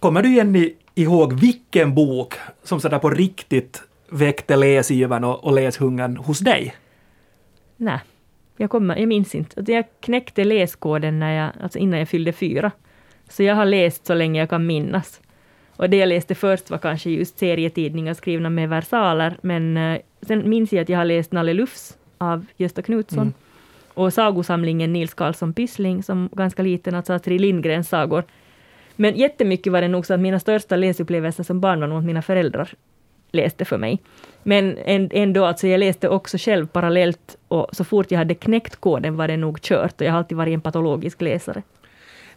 Kommer du Jenny ihåg vilken bok som sådär på riktigt väckte läsivern och, och läshungern hos dig? Nej, jag, kommer, jag minns inte. Alltså jag knäckte läskoden när jag, alltså innan jag fyllde fyra. Så jag har läst så länge jag kan minnas. Och det jag läste först var kanske just serietidningar skrivna med versaler, men uh, sen minns jag att jag har läst Nalle Lufs av Gösta Knutsson. Mm. Och sagosamlingen Nils Karlsson Pyssling, som ganska liten, alltså Astrid Lindgrens sagor. Men jättemycket var det nog så att mina största läsupplevelser som barn var nog att mina föräldrar läste för mig. Men ändå, alltså jag läste också själv parallellt och så fort jag hade knäckt koden var det nog kört och jag har alltid varit en patologisk läsare.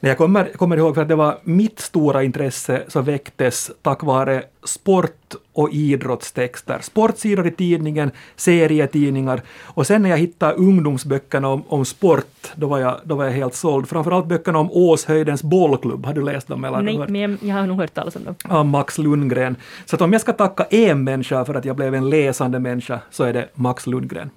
Jag kommer, kommer ihåg för att det var mitt stora intresse som väcktes tack vare sport och idrottstexter. Sportsidor i tidningen, serietidningar och sen när jag hittade ungdomsböckerna om, om sport, då var, jag, då var jag helt såld. Framförallt böckerna om Åshöjdens bollklubb, har du läst dem? Eller? Nej, men jag har nog hört talas om dem. Av Max Lundgren. Så att om jag ska tacka en människa för att jag blev en läsande människa så är det Max Lundgren.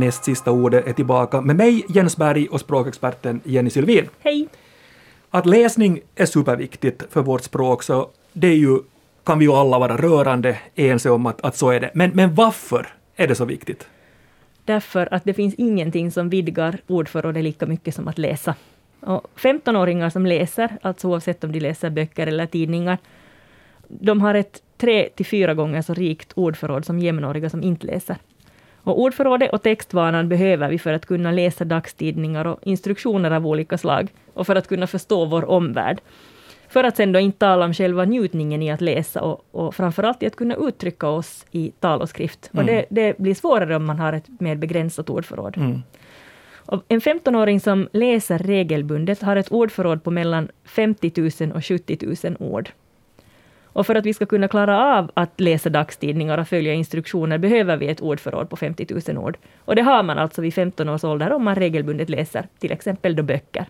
Näst sista ordet är tillbaka med mig, Jens Berg och språkexperten Jenny Sylvin. Hej! Att läsning är superviktigt för vårt språk, så det är ju, kan vi ju alla vara rörande ense om att, att så är det. Men, men varför är det så viktigt? Därför att det finns ingenting som vidgar ordförrådet lika mycket som att läsa. 15-åringar som läser, alltså oavsett om de läser böcker eller tidningar, de har ett tre till fyra gånger så rikt ordförråd som jämnåriga som inte läser. Och ordförrådet och textvanan behöver vi för att kunna läsa dagstidningar och instruktioner av olika slag och för att kunna förstå vår omvärld. För att sen då inte tala om själva njutningen i att läsa och, och framförallt i att kunna uttrycka oss i tal och skrift. Mm. Och det, det, blir svårare om man har ett mer begränsat ordförråd. Mm. Och en 15-åring som läser regelbundet har ett ordförråd på mellan 50 000 och 70 000 ord. Och för att vi ska kunna klara av att läsa dagstidningar och följa instruktioner behöver vi ett ordförråd på 50 000 ord. Och det har man alltså vid 15 års ålder om man regelbundet läser till exempel då böcker.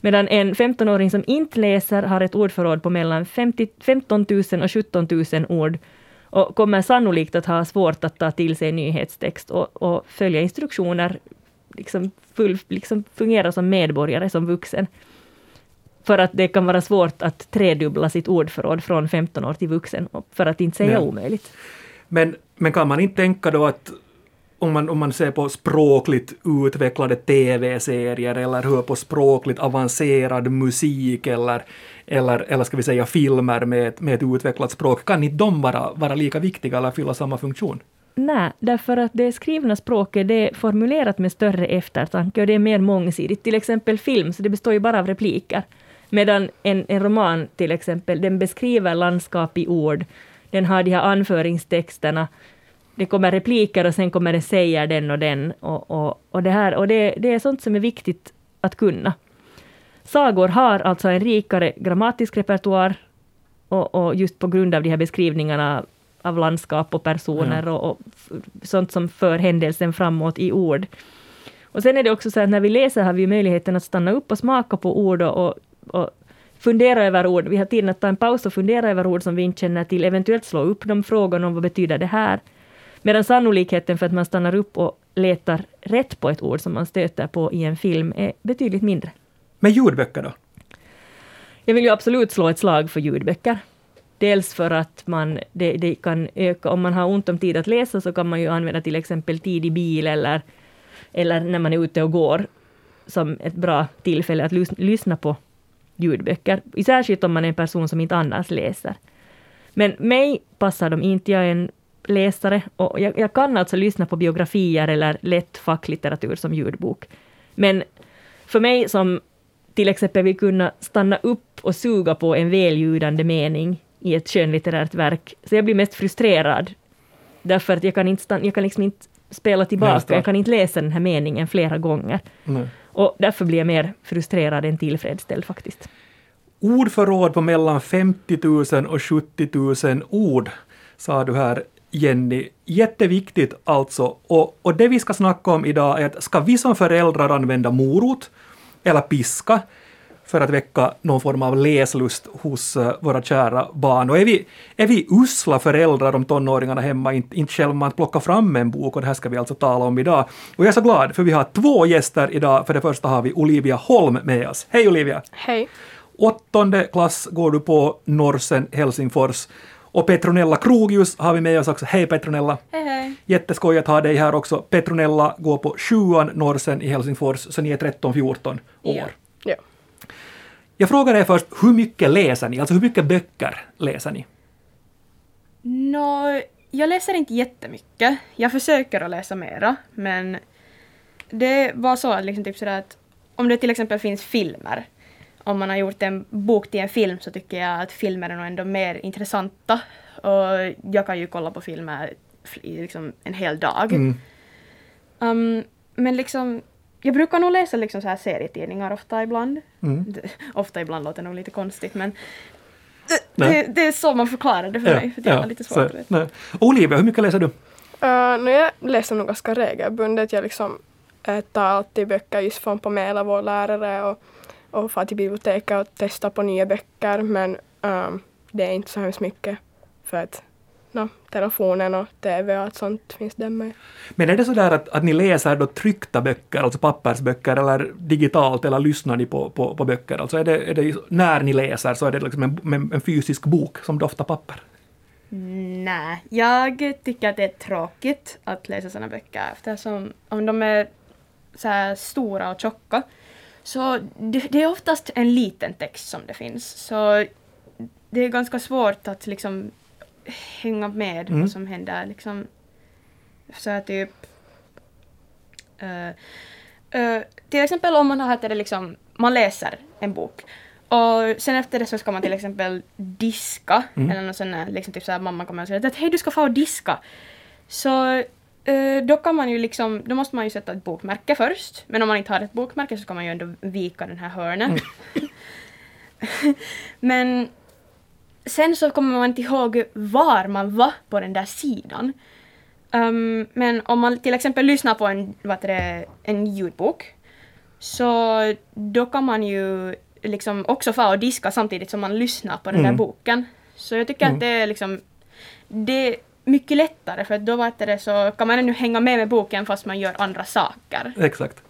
Medan en 15-åring som inte läser har ett ordförråd på mellan 50, 15 000 och 17 000 ord och kommer sannolikt att ha svårt att ta till sig nyhetstext och, och följa instruktioner, liksom, full, liksom fungera som medborgare, som vuxen. För att det kan vara svårt att tredubbla sitt ordförråd från 15 år till vuxen, för att inte säga ja. omöjligt. Men, men kan man inte tänka då att om man, om man ser på språkligt utvecklade TV-serier eller hör på språkligt avancerad musik eller, eller, eller ska vi säga filmer med, med ett utvecklat språk, kan inte de vara, vara lika viktiga eller fylla samma funktion? Nej, därför att det skrivna språket det är formulerat med större eftertanke och det är mer mångsidigt. Till exempel film, så det består ju bara av repliker. Medan en, en roman till exempel, den beskriver landskap i ord. Den har de här anföringstexterna. Det kommer repliker och sen kommer det säger den och den. Och, och, och, det, här, och det, det är sånt som är viktigt att kunna. Sagor har alltså en rikare grammatisk repertoar och, och, just på grund av de här beskrivningarna av landskap och personer ja. och, och, sånt som för händelsen framåt i ord. Och sen är det också så att när vi läser har vi möjligheten att stanna upp och smaka på ord och, och och fundera över ord. Vi har tid att ta en paus och fundera över ord som vi inte känner till, eventuellt slå upp de frågorna om vad betyder det här. Medan sannolikheten för att man stannar upp och letar rätt på ett ord som man stöter på i en film är betydligt mindre. Men ljudböcker då? Jag vill ju absolut slå ett slag för ljudböcker. Dels för att man, det, det, kan öka, om man har ont om tid att läsa så kan man ju använda till exempel tid i bil eller, eller när man är ute och går som ett bra tillfälle att lys, lyssna på ljudböcker. Särskilt om man är en person som inte annars läser. Men mig passar de inte. Jag är en läsare och jag, jag kan alltså lyssna på biografier eller lätt facklitteratur som ljudbok. Men för mig som till exempel vill kunna stanna upp och suga på en välljudande mening i ett skönlitterärt verk, så jag blir mest frustrerad. Därför att jag kan, inte stanna, jag kan liksom inte spela tillbaka, jag kan inte läsa den här meningen flera gånger. Nej. Och därför blir jag mer frustrerad än tillfredsställd faktiskt. Ordförråd på mellan 50 000 och 70 000 ord, sa du här Jenny. Jätteviktigt alltså. Och, och det vi ska snacka om idag är att ska vi som föräldrar använda morot eller piska för att väcka någon form av läslust hos uh, våra kära barn. Och är vi, är vi usla föräldrar om tonåringarna hemma inte, inte själva att plocka fram en bok och det här ska vi alltså tala om idag. Och jag är så glad för vi har två gäster idag. För det första har vi Olivia Holm med oss. Hej Olivia! Hej! Åttonde klass går du på Norsen Helsingfors. Och Petronella Krogius har vi med oss också. Hej Petronella! Hej hej! Jätteskoj att ha dig här också. Petronella går på sjuan Norsen i Helsingfors, så ni är 13-14 år. Ja. Ja. Jag frågar er först, hur mycket läser ni? Alltså hur mycket böcker läser ni? Nå, jag läser inte jättemycket. Jag försöker att läsa mera, men det var så att liksom typ sådär att om det till exempel finns filmer, om man har gjort en bok till en film så tycker jag att filmer är nog ändå mer intressanta. Och jag kan ju kolla på filmer i liksom en hel dag. Mm. Um, men liksom, jag brukar nog läsa liksom så här serietidningar ofta ibland. Mm. Ofta ibland låter nog lite konstigt men det, det är så man förklarar det för mig. För det är lite svårt. så. Olivia, hur mycket läser du? Uh, no, jag läser nog ganska regelbundet. Jag liksom, eh, tar alltid böcker just från Pamela, vår lärare, och, och far till biblioteket och testar på nya böcker. Men ehm, det är inte så hemskt mycket för att no, telefonen och TV och allt sånt finns där med. Men är det så där att, att ni läser då tryckta böcker, alltså pappersböcker, eller digitalt, eller lyssnar ni på, på, på böcker? Alltså är det, är det när ni läser så är det liksom en, en, en fysisk bok som doftar papper? Nej, jag tycker att det är tråkigt att läsa sådana böcker eftersom om de är så här stora och tjocka så det, det är oftast en liten text som det finns. Så det är ganska svårt att liksom hänga med Mm. vad som händer. Liksom, så här typ... eh, eh, till exempel om man har det liksom, man läser en bok och sen efter det så ska man till exempel diska Mm. eller något sånt där, liksom typ så här mamma kommer och säger att hej du ska få diska. Så eh, då kan man ju liksom, då måste man ju sätta ett bokmärke först. Men om man inte har ett bokmärke så ska man ju ändå vika den här hörnet. Men sen så kommer man inte ihåg var man var på den där sidan. Ehm, men om man till exempel lyssnar på en, vad det, en ljudbok så då kan man ju liksom också få och diska samtidigt som man lyssnar på den Mm. där boken. Så jag tycker Mm. att det är liksom det är mycket lättare för då vet det, så kan man ännu hänga med med boken fast man gör andra saker. Exakt.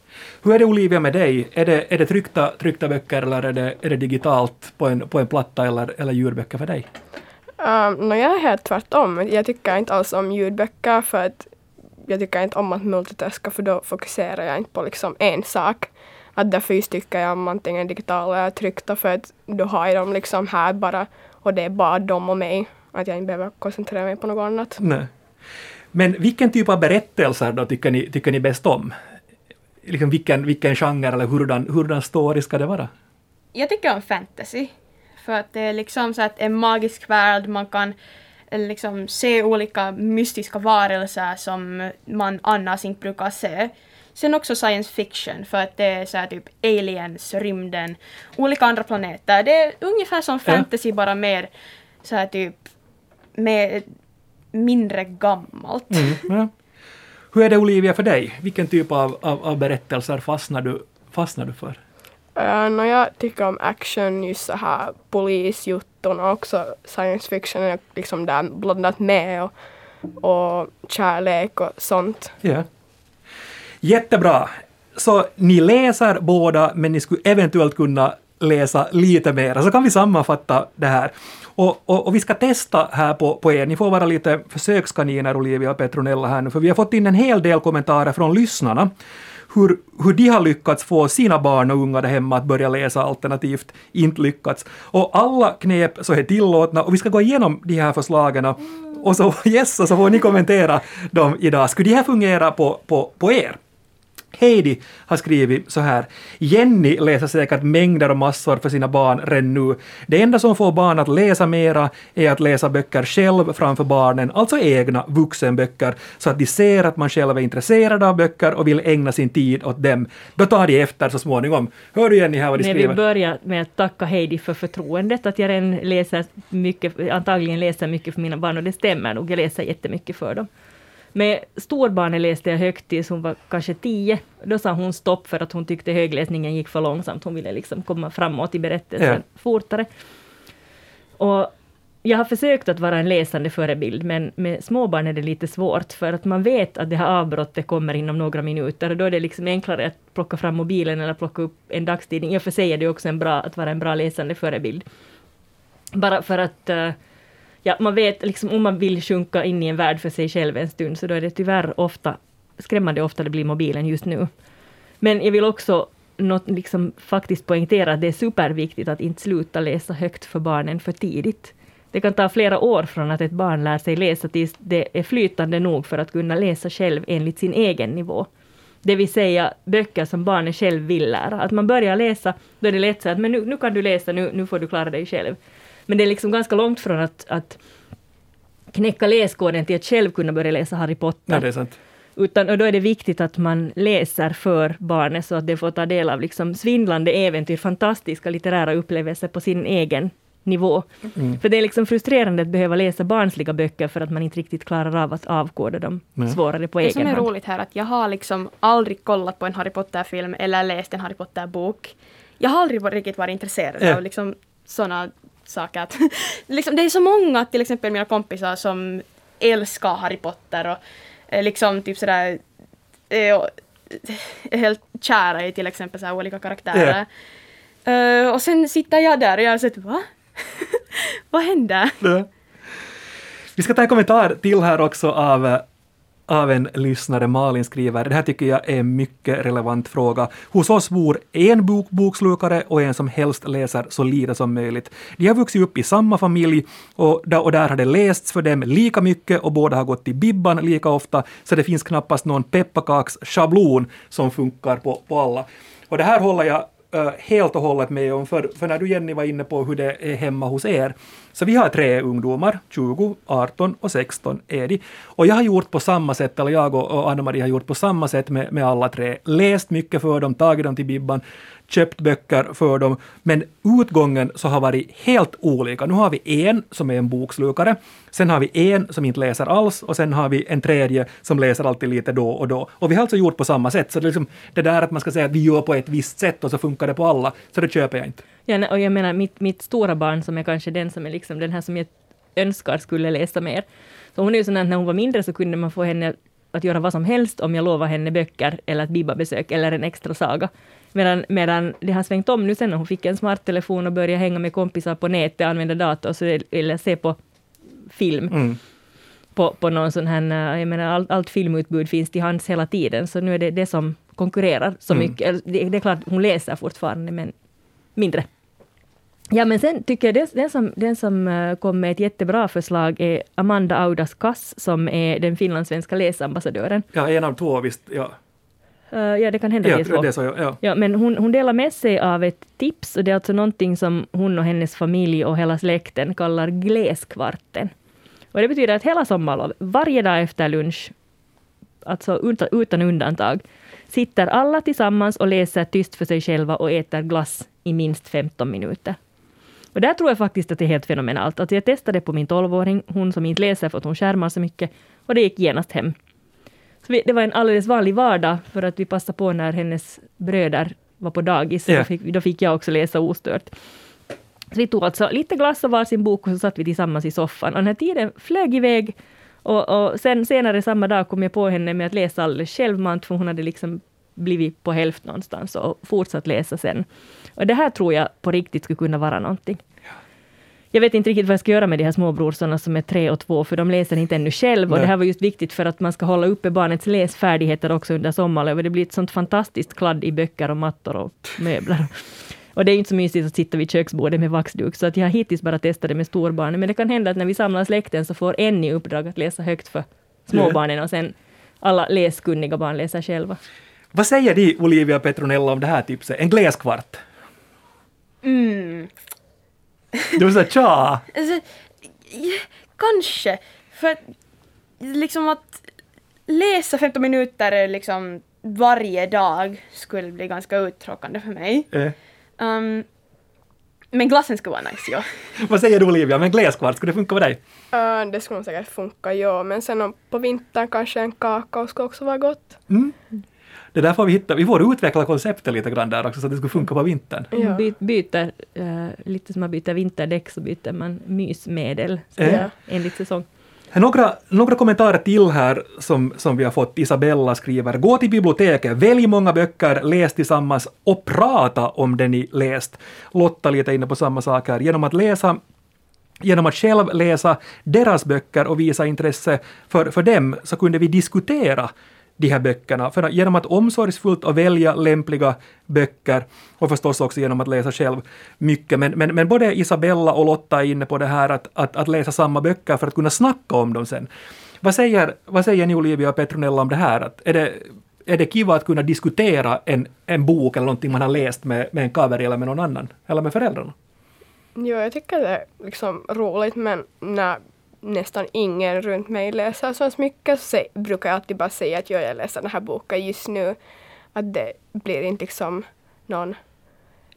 Hur är det Olivia med dig? Är det, är det tryckta, tryckta böcker eller är det, är det digitalt på en, på en platta eller, eller ljudböcker för dig? Um, no, jag är helt tvärtom. Jag tycker inte alls om ljudböcker för att jag tycker inte om att multitaska för då fokuserar jag inte på liksom en sak. Att därför just tycker jag om antingen digitala eller tryckta för att då har jag dem liksom här bara och det är bara dem och mig. Att jag inte behöver koncentrera mig på något annat. Nej. Men vilken typ av berättelser då tycker ni, tycker ni bäst om? Liksom vilken, vilken genre eller hurdan, hurdan story ska det vara? Jag tycker om fantasy. För att det är liksom så att en magisk värld, man kan eh, liksom se olika mystiska varelser som man annars inte brukar se. Sen också science fiction för att det är så typ aliens, rymden, olika andra planeter. Det är ungefär som Ja. fantasy bara mer så typ med mindre gammalt. Ja. Hur är det Olivia för dig? Vilken typ av, av, av berättelser fastnar du, fastnar du för? Uh, no, jag tycker om action, just så här polisjutton och också science fiction är liksom där blandat med och, och kärlek och sånt. Ja. Jättebra. Så ni läser båda, men ni skulle eventuellt kunna läsa lite mer. Så kan vi sammanfatta det här. Och, och, och vi ska testa här på, på er. Ni får vara lite försökskaniner, Olivia och Petronella här nu, för vi har fått in en hel del kommentarer från lyssnarna. Hur, hur de har lyckats få sina barn och unga där hemma att börja läsa alternativt inte lyckats. Och alla knep så är tillåtna och vi ska gå igenom de här förslagen och så, yes, och så får ni kommentera dem idag. Skulle de här fungera på, på, på er? Heidi har skrivit så här. Jenny läser säkert mängder och massor för sina barn redan nu. Det enda som får barn att läsa mera är att läsa böcker själv framför barnen, alltså egna vuxenböcker, så att de ser att man själv är intresserad av böcker och vill ägna sin tid åt dem. Då tar de efter så småningom. Hör du Jenny här vad de Men vi skriver? börjar med att tacka Heidi för förtroendet, att jag redan läser mycket, antagligen läser mycket för mina barn, och det stämmer nog, jag läser jättemycket för dem. Med storbarnet läste jag högt tills hon var kanske tio. Då sa hon stopp för att hon tyckte högläsningen gick för långsamt. Hon ville liksom komma framåt i berättelsen Ja. fortare. Och jag har försökt att vara en läsande förebild, men med småbarn är det lite svårt, för att man vet att det här avbrottet kommer inom några minuter, och då är det liksom enklare att plocka fram mobilen eller plocka upp en dagstidning. I och för sig är det också en bra, att vara en bra läsande förebild. Bara för att eh, ja, man vet liksom om man vill sjunka in i en värld för sig själv en stund, så då är det tyvärr ofta, skrämmande ofta det blir mobilen just nu. Men jag vill också något, liksom, faktiskt poängtera att det är superviktigt att inte sluta läsa högt för barnen för tidigt. Det kan ta flera år från att ett barn lär sig läsa tills det är flytande nog för att kunna läsa själv enligt sin egen nivå. Det vill säga böcker som barnet själv vill lära. Att man börjar läsa, då är det lätt så att men nu, nu kan du läsa, nu, nu får du klara dig själv. Men det är liksom ganska långt från att, att knäcka läskoden till att själv kunna börja läsa Harry Potter. Nej, det är sant. Utan, och då är det viktigt att man läser för barnet så att det får ta del av liksom svindlande äventyr, fantastiska litterära upplevelser på sin egen nivå. Mm. För det är liksom frustrerande att behöva läsa barnsliga böcker för att man inte riktigt klarar av att avkoda dem Nej. svårare på Det som egen är hand. roligt här är att jag har liksom aldrig kollat på en Harry Potter-film eller läst en Harry Potter-bok. Jag har aldrig varit, riktigt varit intresserad Ja. av liksom sådana saker. Att, liksom, det är så många, till exempel mina kompisar, som älskar Harry Potter och eh, liksom typ sådär eh, och, eh, är helt kära i till exempel så här olika karaktärer. Eh, och sen sitter jag där och jag har sett va? Vad hände? Ja. Vi ska ta en kommentar till här också av, eh, av en lyssnare. Malin skriver, det här tycker jag är en mycket relevant fråga. Hos oss bor en bok, bokslukare och en som helst läser så lite som möjligt. De har vuxit upp i samma familj och där, och där har det lästs för dem lika mycket och båda har gått till Bibban lika ofta, så det finns knappast någon pepparkaksschablon som funkar på, på alla. Och det här håller jag Eh, helt och hållet med om, för, för när du Jenny var inne på hur det är hemma hos er, så vi har tre ungdomar, 20, 18 och 16 är de. Och jag har gjort på samma sätt, eller jag och, och Anna-Maria har gjort på samma sätt med, med alla tre. Läst mycket för dem, tagit dem till Bibban, köpt böcker för dem, men utgången så har varit helt olika. Nu har vi en som är en bokslukare, sen har vi en som inte läser alls och sen har vi en tredje som läser alltid lite då och då. Och vi har alltså gjort på samma sätt, så det, är liksom, det där att man ska säga att vi gör på ett visst sätt och så funkar det på alla, så det köper jag inte. Ja, och jag menar mitt, mitt stora barn som är kanske den som är liksom den här som jag önskar skulle läsa mer. Så hon är ju sån att när hon var mindre så kunde man få henne att göra vad som helst om jag lovade henne böcker eller ett bibabesök, eller en extra saga. Medan, medan det har svängt om nu sen när hon fick en smarttelefon och började hänga med kompisar på nätet, använda dator så, eller se på film Mm. på, på någon sån här, eh, jag menar allt, allt filmutbud finns till hands hela tiden, så nu är det det som konkurrerar så Mm. mycket. Det, det är klart, hon läser fortfarande, men mindre. Ja, men sen tycker jag det, den som, den som eh, kom med ett jättebra förslag är Amanda Audas Kass, som är den finlandssvenska läsambassadören. Ja, en av två visst, ja. Eh, ja, det kan hända Ja, det är det så, ja. ja. Men hon, hon delar med sig av ett tips och det är alltså någonting som hon och hennes familj och hela släkten kallar gläskvarten. Och det betyder att hela sommarlov, varje dag efter lunch, alltså utan, utan undantag, sitter alla tillsammans och läser tyst för sig själva och äter glass i minst 15 minuter. Och där tror jag faktiskt att det är helt fenomenalt. Alltså jag testade på min 12-åring, hon som inte läser för att hon skärmar så mycket, och det gick genast hem. Vi, det var en alldeles vanlig vardag för att vi passade på när hennes bröder var på dagis. Ja. Då, fick, då fick jag också läsa ostört. Så vi tog alltså lite glass och varsin bok och så satt vi tillsammans i soffan. Och den här tiden flög iväg. Och, och sen senare samma dag kom jag på henne med att läsa alldeles självmant, för hon hade liksom blivit på hälft någonstans och fortsatt läsa sen. Och det här tror jag på riktigt skulle kunna vara någonting. Jag vet inte riktigt vad jag ska göra med de här småbrorsarna som är tre och två, för de läser inte ännu själv. Och Nej. det här var just viktigt för att man ska hålla uppe barnets läsfärdigheter också under sommarlovet. Det blir ett sånt fantastiskt kladd i böcker och mattor och möbler. Och det är inte så mysigt att sitta vid köksbordet med vaxduk, så att jag har hittills bara testat det med storbarnen. Men det kan hända att när vi samlar släkten så får en i uppdrag att läsa högt för småbarnen och sen alla läskunniga barn läser själva. Vad säger de, Olivia Petronella, om det här tipset? En gläskvart? Mm. Du sa tja! Alltså, kanske. För att, liksom att läsa 15 minuter liksom varje dag skulle bli ganska uttråkande för mig. Eh, Um, Men glassen ska vara nice, ja. Vad säger du Olivia, men gläskvart, skulle det funka med dig? Uh, det skulle nog säkert funka, ja. Men sen om på vintern kanske en kakao skulle också vara gott. Mm. Det där får vi hitta, vi får utveckla konceptet lite grann där också så att det skulle funka på vintern. Ja. By, byter, eh, lite som man byter vinterdäck så byter man mysmedel så Eh. ja. enligt säsong. Några, några kommentarer till här som, som vi har fått. Isabella skriver, gå till biblioteket, välj många böcker, läs tillsammans och prata om det ni läst. Lotta lite inne på samma sak här. Genom att läsa Genom att själv läsa deras böcker och visa intresse för, för dem så kunde vi diskutera de här böckerna. För genom att omsorgsfullt och välja lämpliga böcker och förstås också genom att läsa själv mycket. Men, men, men både Isabella och Lotta är inne på det här att, att, att läsa samma böcker för att kunna snacka om dem sen. Vad säger, vad säger ni Olivia och Petronella om det här? Att är, det, är det kiva att kunna diskutera en, en bok eller någonting man har läst med, med en kaveri eller med någon annan? Eller med föräldrarna? Jo, jag tycker det är liksom roligt men när nästan ingen runt mig läser så mycket så brukar jag alltid bara säga att jag läser den här boken just nu. Att det blir inte liksom någon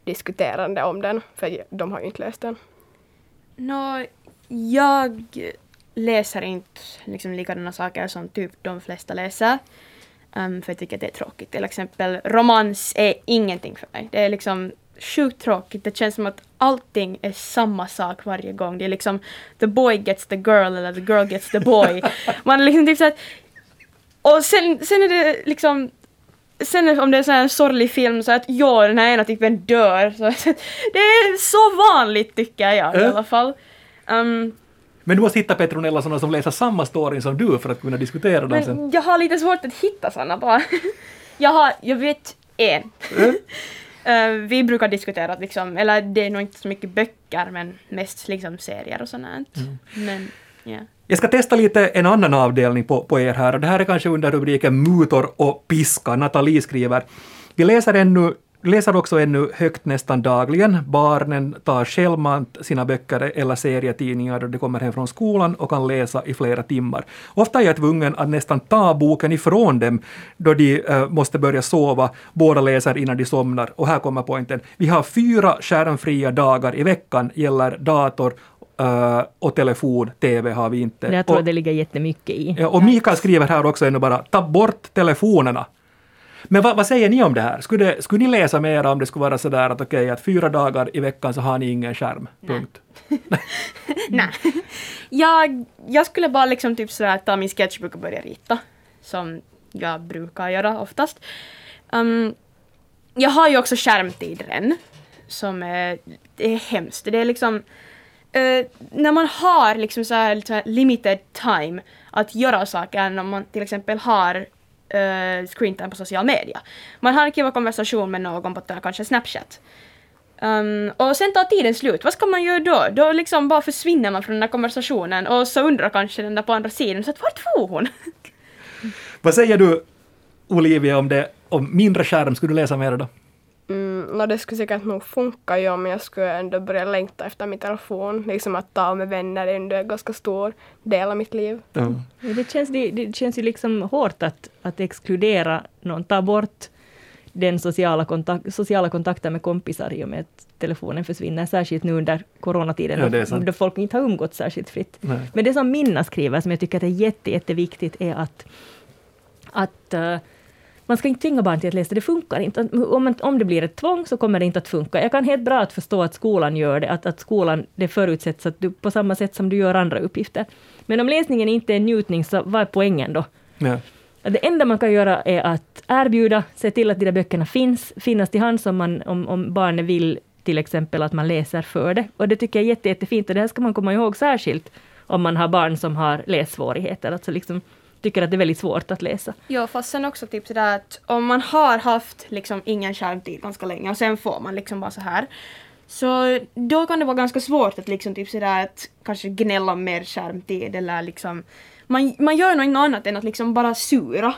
diskuterande om den för de har ju inte läst den. Nå, jag läser inte liksom likadana saker som typ de flesta läser. Um, för jag tycker att det är tråkigt. Till exempel romans är ingenting för mig. Det är liksom sjukt tråkigt. Det känns som att allting är samma sak varje gång. Det är liksom the boy gets the girl eller the girl gets the boy. Man är liksom typ såhär... Och sen, sen är det liksom Sen om det är så en sorglig film så att ja, den här ena typen dör. Så, det är så vanligt tycker jag i Ja. alla fall. Um, Men du måste hitta Petronella sådana som läser samma story som du för att kunna diskutera den sen. jag har lite svårt att hitta såna bara. jag, har, jag vet en. Eh, vi brukar diskutera liksom, eller det är nog inte så mycket böcker men mest liksom serier och sånt. Mm. Men ja. Jag ska testa lite en annan avdelning på, på er här och det här är kanske under rubriken mutor och piska. Nathalie skriver. Vi läser, ännu, läser också ännu högt nästan dagligen. Barnen tar självmant sina böcker eller serietidningar då de kommer hem från skolan och kan läsa i flera timmar. Ofta är jag tvungen att nästan ta boken ifrån dem då de eh, måste börja sova. Båda läser innan de somnar. Och här kommer poängen. Vi har fyra skärmfria dagar i veckan gäller dator eh, och telefon, TV har vi inte. Jag tror och, att det ligger jättemycket i. ja, och Mikael skriver här också ännu bara, ta bort telefonerna. Men vad, vad säger ni om det här? Skulle, det, skulle ni läsa mer om det skulle vara sådär att okej, att fyra dagar i veckan så har ni ingen skärm? Punkt. Nej. jag, jag skulle bara liksom typ sådär ta min sketchbook och börja rita. Som jag brukar göra oftast. Um, jag har ju också skärmtid redan. Som är, det är hemskt. Det är liksom eh, när man har liksom så här, så här limited time att göra saker när man till exempel har uh, screentime på social media. Man har en kiva konversation med någon på kanske Snapchat. Um, och sen tar tiden slut. Vad ska man göra då? Då liksom bara försvinner man från den där konversationen och så undrar kanske den där på andra sidan så att vart for hon? Vad säger du Olivia om det, om mindre skärm? Skulle du läsa mer då? Mm, no, det skulle säkert nog funka ja, men jag skulle ändå börja längta efter min telefon. Liksom att ta med vänner är ändå en ganska stor del av mitt liv. Ja, Det känns, det, det känns ju liksom hårt att, att exkludera någon, ta bort den sociala, kontakt, sociala kontakten med kompisar i och med att telefonen försvinner, särskilt nu under coronatiden Ja, det då folk inte har umgåtts särskilt fritt. Nej. Men det som Minna skriver, som jag tycker är jätte, jätteviktigt, är att, att eh, man ska inte tvinga barn till att läsa, det funkar inte. Om, det blir ett tvång så kommer det inte att funka. Jag kan helt bra att förstå att skolan gör det, att, att skolan, det förutsätts att du på samma sätt som du gör andra uppgifter. Men om läsningen inte är en njutning, så vad är poängen då? Ja. Det enda man kan göra är att erbjuda, se till att de där böckerna finns, finnas till hands om, man, om, om barnet vill till exempel att man läser för det. Och det tycker jag är jätte, jättefint och det här ska man komma ihåg särskilt om man har barn som har lässvårigheter, alltså liksom tycker att det är väldigt svårt att läsa. Ja, fast sen också typ sådär att om man har haft liksom ingen skärmtid ganska länge och sen får man liksom bara så här. Så då kan det vara ganska svårt att liksom typ sådär att kanske gnälla om mer skärmtid eller liksom man, man gör nog inget annat än att liksom bara sura.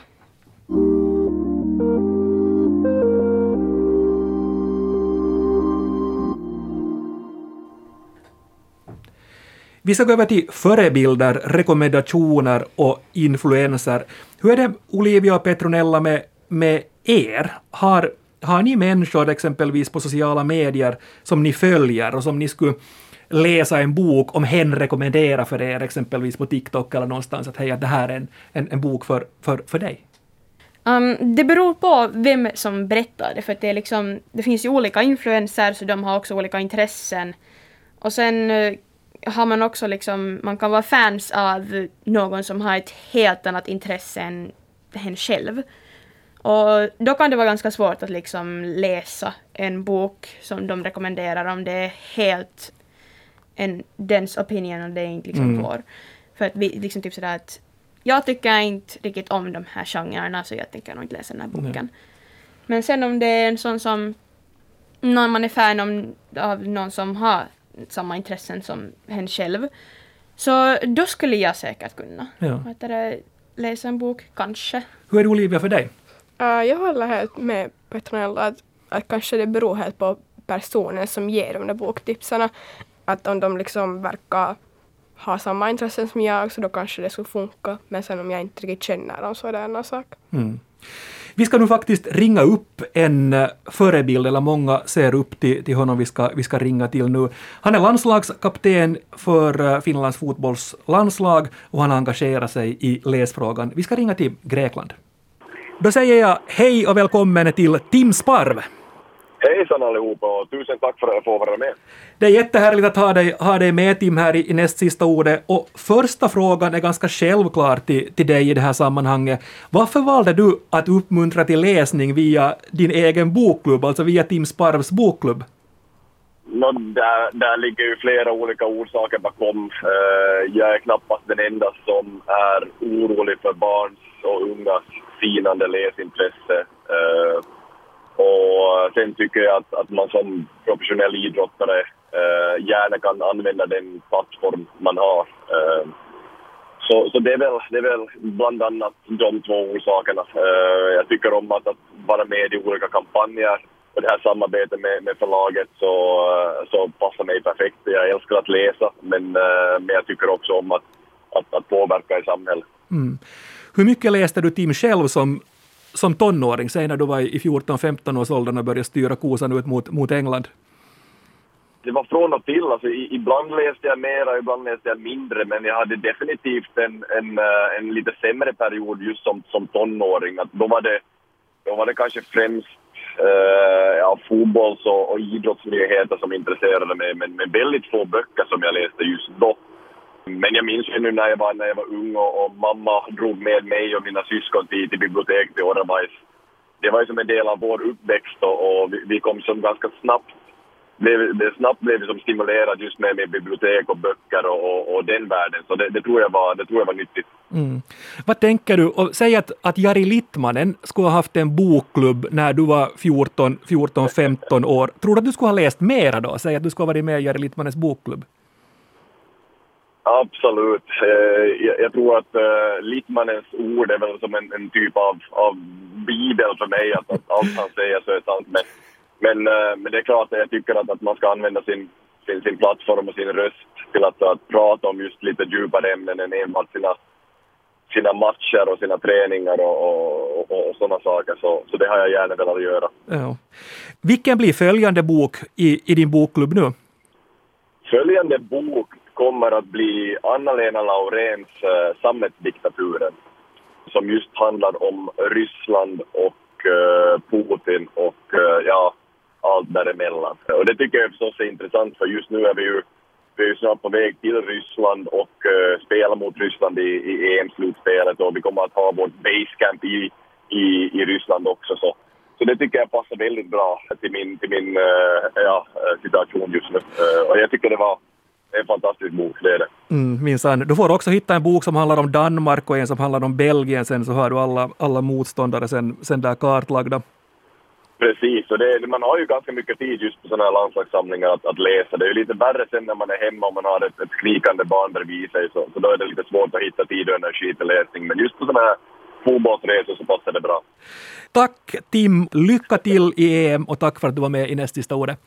Vi ska gå över till förebilder, rekommendationer och influenser. Hur är det Olivia och Petronella med, med er? Har, har ni människor exempelvis på sociala medier som ni följer och som ni skulle läsa en bok om hen rekommenderar för er, exempelvis på TikTok eller någonstans, att hej, det här är en, en, en bok för, för, för dig? Um, det beror på vem som berättar det, för att det, är liksom, det finns ju olika influenser, så de har också olika intressen. Och sen eh, har man också liksom, man kan vara fans av någon som har ett helt annat intresse än hen själv. Och då kan det vara ganska svårt att liksom läsa en bok som de rekommenderar om det är helt en dens opinion och det är inte liksom Mm. vår. För att vi liksom typ sådär att jag tycker inte riktigt om de här genrerna så jag tänker nog inte läsa den här boken. Men sen om det är en sån som någon man är fan om, av någon som har samma intressen som hen själv. Så då skulle jag säkert kunna. Ja. Det, läsa en bok, kanske. Hur är det Olivia för dig? Uh, jag håller helt med Petronella att, att kanske det beror helt på personen som ger de där boktipsarna. Att om de liksom verkar ha samma intressen som jag så då kanske det skulle funka. Men sen om jag inte riktigt känner dem så är det en annan sak. Mm. Vi ska nu faktiskt ringa upp en eh, förebild, eller många ser upp till, till honom vi ska, vi ska ringa till nu. Han är landslagskapten för eh, Finlands fotbollslandslag och han engagerar sig i läsfrågan. Vi ska ringa till Grekland. Då säger jag hej och välkommen till Tim Sparv. Hejsan allihopa och tusen tack för att jag får vara med. Det är jättehärligt att ha dig, ha dig med Tim här i, i näst sista ordet. Och första frågan är ganska självklar till, till dig i det här sammanhanget. Varför valde du att uppmuntra till läsning via din egen bokklubb, alltså via Tim Sparvs bokklubb? Nå, där, där ligger ju flera olika orsaker bakom. Eh, jag är knappast den enda som är orolig för barns och ungas sinande läsintresse. Eh, och eh, sen tycker jag att, att man som professionell idrottare eh, gärna kan använda den plattform man har. Eh, så, så det, är väl, det är väl bland annat de två orsakerna. Eh, jag tycker om att, att vara med i olika kampanjer och det här samarbetet med, med förlaget så, eh, så passar mig perfekt. Jag älskar att läsa men, eh, men jag tycker också om att, att, att påverka i samhället. Mm. Hur mycket läste du Tim själv som, som tonåring, säg när du var i 14-15 års åldern och började styra kosan ut mot, mot England? det var från och till. Alltså, ibland läste jag mera, ibland läste jag mindre. Men jag hade definitivt en, en, eh, en lite sämre period just som, som tonåring. Att då, var det, då var det kanske främst Uh, ja, fotbolls och, och idrottsnyheter som intresserade mig. Men, men väldigt få böcker som jag läste just då. Men jag minns ju nu när jag var, när jag var ung och, och mamma drog med mig och mina syskon till, till biblioteket i Orrebajs. Det var ju som en del av vår uppväxt och, och vi, vi kom som ganska snabbt blev, det snabbt blev vi som stimulerad just med, med bibliotek och böcker och, och, och den världen. Så det, det, tror jag var, det tror jag var nyttigt. Mm. Vad tänker du? Och säg att, att Jari Littmanen skulle ha haft en bokklubb när du var 14-15 år. Tror du att du skulle ha läst mera då? Säg att du skulle ha varit med i Jari Littmanens bokklubb. Absolut. Eh, jag, tror att eh, Littmanens ord är väl som en, en typ av, av bibel för mig. Att, att allt han säger så är sant. Men, men, eh, men det är klart att jag tycker att, att man ska använda sin, sin, sin plattform och sin röst till att, att prata om just lite djupare ämnen än enbart sina, sina matcher och sina träningar och, och, och, och sådana saker. Så, så det har jag gärna velat göra. Ja. Vilken blir följande bok i, i din bokklubb nu? Följande bok kommer att bli Anna-Lena Lauréns eh, Sammetsdiktaturen som just handlar om Ryssland och eh, Putin och eh, ja, allt däremellan. Och det tycker jag förstås är intressant för just nu är vi ju, vi är ju snart på väg till Ryssland och uh, spelar mot Ryssland i, i EM-slutspelet och vi kommer att ha vårt basecamp i, i, i Ryssland också. Så. Så det tycker jag passar väldigt bra till min, till min ja, situation just nu. och jag tycker det var en fantastisk bok, det är det. Mm, minsann. Du får också hitta en bok som handlar om Danmark och en som handlar om Belgien sen så har du alla, alla motståndare sen, sen där kartlagda. Precis, och det, man har ju ganska mycket tid just på sådana här landslagssamlingar att, att läsa. Det är ju lite värre sen när man är hemma och man har ett, ett skrikande barn bredvid sig så, så då är det lite svårt att hitta tid och energi till läsning. Men just på sådana här fotbollsresor så passar det bra. Tack Tim, lycka till i EM och tack för att du var med i näst sista ordet.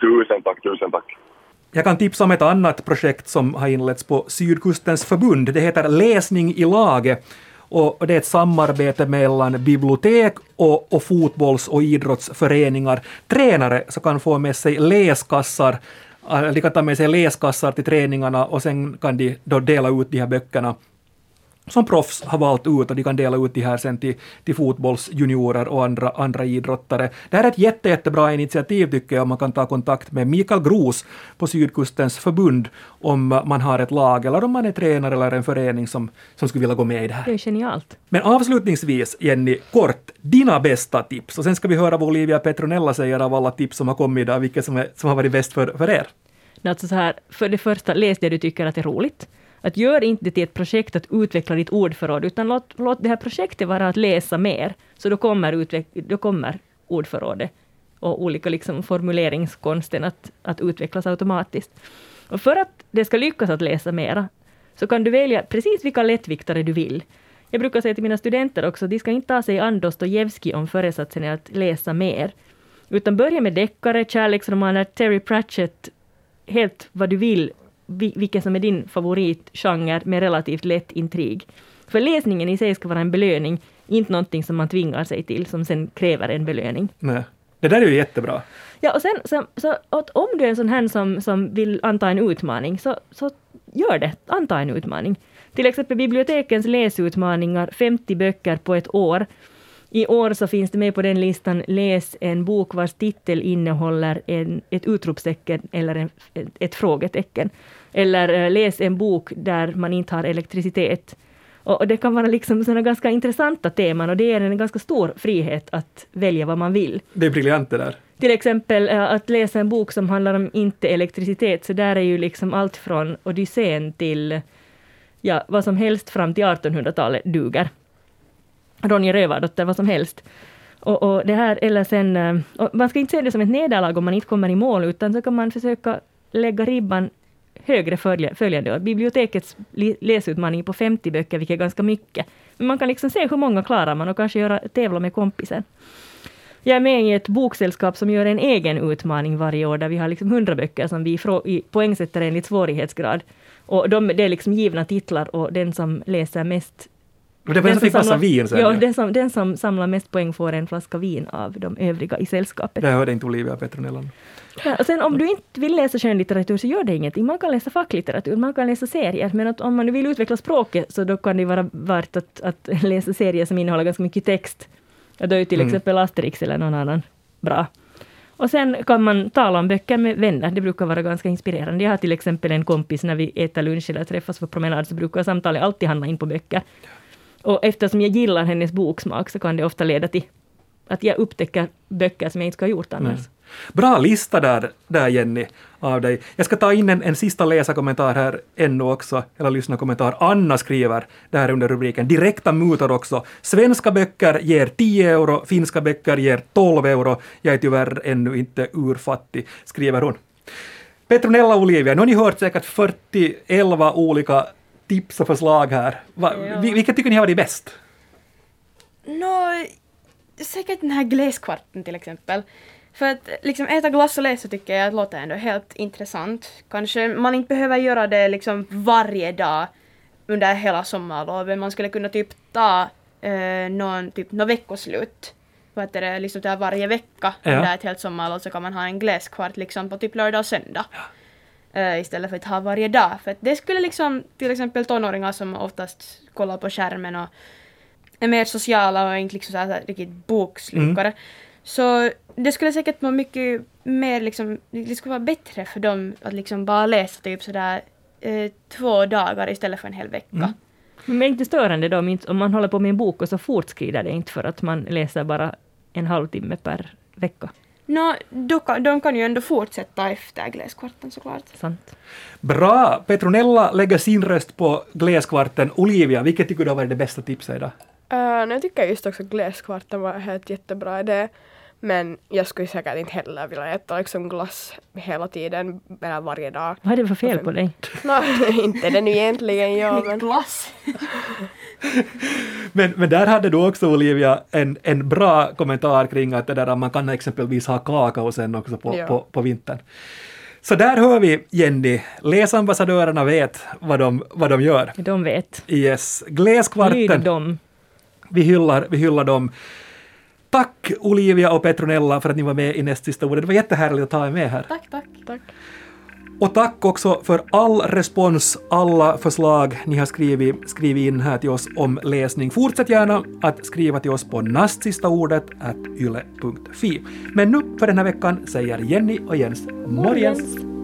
Tusen tack, tusen tack. Jag kan tipsa om ett annat projekt som har inletts på Sydkustens förbund. Det heter Läsning i laget. och, det är ett samarbete mellan bibliotek och, och fotbolls och idrottsföreningar. Tränare så kan få med sig läskassar äh, de kan ta med sig läskassar till träningarna och sen kan de då dela ut de här böckerna som proffs har valt ut och de kan dela ut de här sen till, till fotbollsjuniorer och andra, andra idrottare. Det här är ett jätte, jättebra initiativ tycker jag. Man kan ta kontakt med Mikael Gros på Sydkustens förbund om man har ett lag eller om man är tränare eller en förening som, som skulle vilja gå med i det här. Det är genialt. Men avslutningsvis, Jenny, kort, dina bästa tips. Och sen ska vi höra vad Olivia Petronella säger av alla tips som har kommit idag, vilket som, är, som har varit bäst för, för er. Alltså så här, för det första, läs det du tycker att är roligt. Att gör inte det till ett projekt att utveckla ditt ordförråd, utan låt, låt det här projektet vara att läsa mer, så då kommer, utveck, då kommer ordförrådet och olika liksom formuleringskonsten att, att utvecklas automatiskt. Och för att det ska lyckas att läsa mera, så kan du välja precis vilka lättviktare du vill. Jag brukar säga till mina studenter också, att de ska inte ta sig an Dostojevskij om föresatsen är att läsa mer, utan börja med deckare, kärleksromaner, Terry Pratchett, helt vad du vill vilken som är din favoritgenre med relativt lätt intrig. För läsningen i sig ska vara en belöning, inte någonting som man tvingar sig till, som sen kräver en belöning. Nej. Det där är ju jättebra. Ja, och sen så, så om du är en sån här som, som vill anta en utmaning, så, så gör det. Anta en utmaning. Till exempel bibliotekens läsutmaningar, 50 böcker på ett år. I år så finns det med på den listan Läs en bok vars titel innehåller en, ett utropstecken eller en, ett frågetecken. Eller äh, läs en bok där man inte har elektricitet. Och, och det kan vara liksom sådana ganska intressanta teman och det är en ganska stor frihet att välja vad man vill. Det är briljant det där. Till exempel äh, att läsa en bok som handlar om inte elektricitet, så där är ju liksom allt från Odysseen till ja, vad som helst fram till 1800-talet duger. Ronja Rövardotter, vad som helst. Och, och, det här, eller sen, eh, man ska inte se det som ett nederlag om man inte kommer i mål, utan så kan man försöka lägga ribban högre följande år. Bibliotekets läsutmaning på 50 böcker, vilket är ganska mycket. Men man kan liksom se hur många klarar man och kanske göra, tävla med kompisen. Jag är med i ett boksällskap som gör en egen utmaning varje år, där vi har liksom 100 böcker som vi poängsätter enligt svårighetsgrad. Och de, det är liksom givna titlar och den som läser mest och det var den som fick massa vin sen. Ja, den som, den som samlar mest poäng får en flaska vin av de övriga i sällskapet. Det hörde inte Olivia Petronella. Ja, och sen om du inte vill läsa skönlitteratur så gör det ingenting. Man kan läsa facklitteratur, man kan läsa serier. Men att om man vill utveckla språket så då kan det vara värt att, att läsa serier som innehåller ganska mycket text. Ja, då är till mm. exempel Asterix eller någon annan bra. Och sen kan man tala om böcker med vänner. Det brukar vara ganska inspirerande. Jag har till exempel en kompis när vi äter lunch eller träffas på promenad så brukar samtalet alltid handla in på böcker. Och eftersom jag gillar hennes boksmak så kan det ofta leda till att jag upptäcker böcker som jag inte skulle ha gjort annars. Nej. Bra lista där, där Jenny, av dig. Jag ska ta in en, en sista läsarkommentar här ännu också, eller lyssnarkommentar. Anna skriver, det här under rubriken, direkta mutor också. Svenska böcker ger 10 euro, finska böcker ger 12 euro. Jag är tyvärr ännu inte urfattig, skriver hon. Petronella Olivia, nu har ni hört säkert 40, olika tips och förslag här. Va, ja. Vilket tycker ni har varit bäst? Nå, säkert den här gläskvarten till exempel. För att liksom äta glass och läsa tycker jag att låter ändå helt intressant. Kanske man inte behöver göra det liksom varje dag under hela sommarlovet. Man skulle kunna typ ta eh, någon, typ, någon veckoslut. Vad heter det, liksom där varje vecka ja. under ett helt sommarlov så kan man ha en gläskvart liksom på typ lördag och söndag. Ja uh, istället för att ha varje dag. För det skulle liksom till exempel tonåringar som oftast kollar på skärmen och är mer sociala och inte liksom så här, riktigt bokslukare. Mm. Så det skulle säkert vara mycket mer liksom, det skulle vara bättre för dem att liksom bara läsa typ sådär eh, två dagar istället för en hel vecka. Mm. Men är inte störande då om man håller på med en bok och så fortskrider det inte för att man läser bara en halvtimme per vecka? No, de, de kan ju ändå fortsätta efter Gläskvarten såklart. Sant. Bra! Petronella lägger sin röst på Gläskvarten. Olivia, vilket tycker du har varit det bästa tipset idag? Uh, jag tycker just också Gläskvarten var helt jättebra idé. Men jag skulle säkert inte heller vilja äta liksom glass hela tiden, eller varje dag. Vad är det för fel på dig? No, inte det nu egentligen jag, men... glass! men, men där hade du också Olivia en, en bra kommentar kring att det där man kan exempelvis ha kakao sen också på, ja. på, på vintern. Så där hör vi Jenny, läsambassadörerna vet vad de, vad de gör. De vet. Yes, Lyd Gläskvarten, dem. vi hyllar, vi hyllar dem. Tack Olivia och Petronella för att ni var med i näst sista ordet. Det var jättehärligt att ta er med här. Tack, tack. Tack. Och tack också för all respons, alla förslag ni har skrivit, skrivit in här till oss om läsning. Fortsätt gärna att skriva till oss på nastsistaordet yle.fi. Men nu för den här veckan säger Jenny och Jens morgens. Morgens.